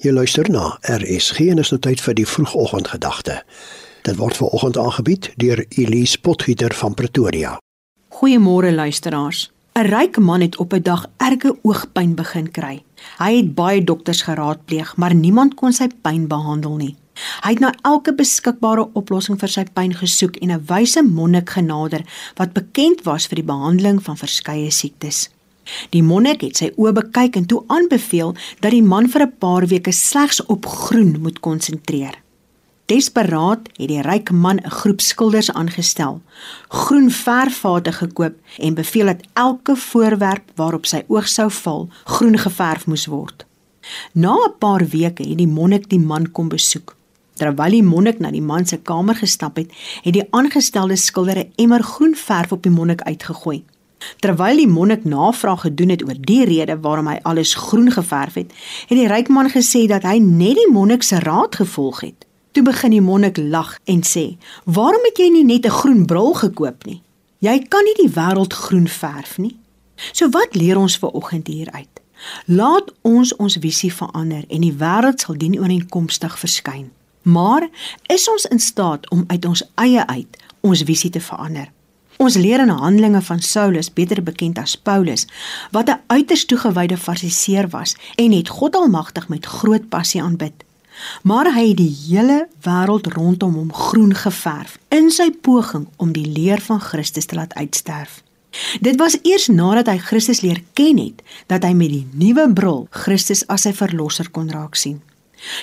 Jy luister na RSG en is nou tyd vir die vroegoggendgedagte. Dit word ver oggend aangebied deur Elise Potgieter van Pretoria. Goeiemôre luisteraars. 'n Ryk man het op 'n dag erge oogpyn begin kry. Hy het baie dokters geraadpleeg, maar niemand kon sy pyn behandel nie. Hy het na elke beskikbare oplossing vir sy pyn gesoek en 'n wyse monnik genader wat bekend was vir die behandeling van verskeie siektes. Die monnik het sy oë bekyk en toe aanbeveel dat die man vir 'n paar weke slegs op groen moet konsentreer. Desperaat het die ryk man 'n groep skilders aangestel, groen verfvate gekoop en beveel dat elke voorwerp waarop sy oog sou val, groen geverf moes word. Na 'n paar weke het die monnik die man kom besoek. Terwyl die monnik na die man se kamer gestap het, het die aangestelde skilder 'n emmer groen verf op die monnik uitgegooi. Terwyl die monnik navraag gedoen het oor die rede waarom hy alles groen geverf het, het die ryk man gesê dat hy net die monnik se raad gevolg het. Toe begin die monnik lag en sê: "Waarom het jy nie net 'n groen bril gekoop nie? Jy kan nie die wêreld groen verf nie." So wat leer ons ver oggend hieruit? Laat ons ons visie verander en die wêreld sal dien ooreenkomstig verskyn. Maar is ons in staat om uit ons eie uit ons visie te verander? Ons leer in Handelinge van Saulus, beter bekend as Paulus, wat 'n uiters toegewyde fariseer was en het God Almagtig met groot passie aanbid. Maar hy het die hele wêreld rondom hom groen geverf in sy poging om die leer van Christus te laat uitsterf. Dit was eers nadat hy Christus leer ken het dat hy met die nuwe bril Christus as sy verlosser kon raak sien.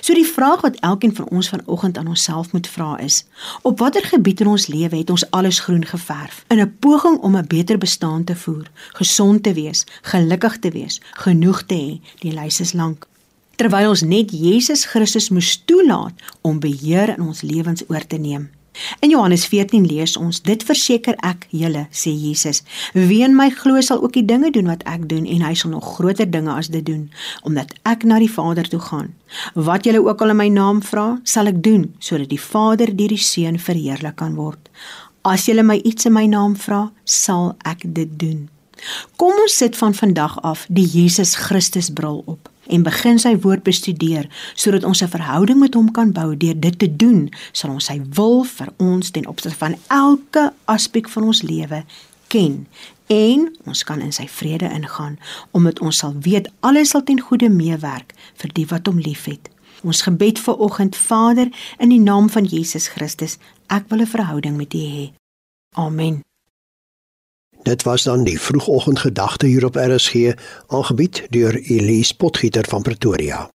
So die vraag wat elkeen van ons vanoggend aan onsself moet vra is: Op watter gebied in ons lewe het ons alles groen geverf in 'n poging om 'n beter bestaan te voer, gesond te wees, gelukkig te wees, genoeg te hê? Die lys is lank. Terwyl ons net Jesus Christus moes toelaat om beheer in ons lewens oor te neem. In Johannes 14 lees ons: Dit verseker ek julle, sê Jesus, wie in my glo sal ook die dinge doen wat ek doen en hy sal nog groter dinge as dit doen, omdat ek na die Vader toe gaan. Wat julle ook al in my naam vra, sal ek doen, sodat die Vader deur die Seun verheerlik kan word. As julle my iets in my naam vra, sal ek dit doen. Kom ons sit van vandag af die Jesus Christus bril op en begin sy woord bestudeer sodat ons 'n verhouding met hom kan bou. Deur dit te doen sal ons sy wil vir ons ten opsigte van elke aspek van ons lewe ken. En ons kan in sy vrede ingaan omdat ons sal weet alles sal ten goeie meewerk vir die wat hom liefhet. Ons gebed vir oggend Vader in die naam van Jesus Christus. Ek wil 'n verhouding met U hê. Amen Dit was dan die vroegoggendgedagte hier op RSG, aangebied deur Elise Potgieter van Pretoria.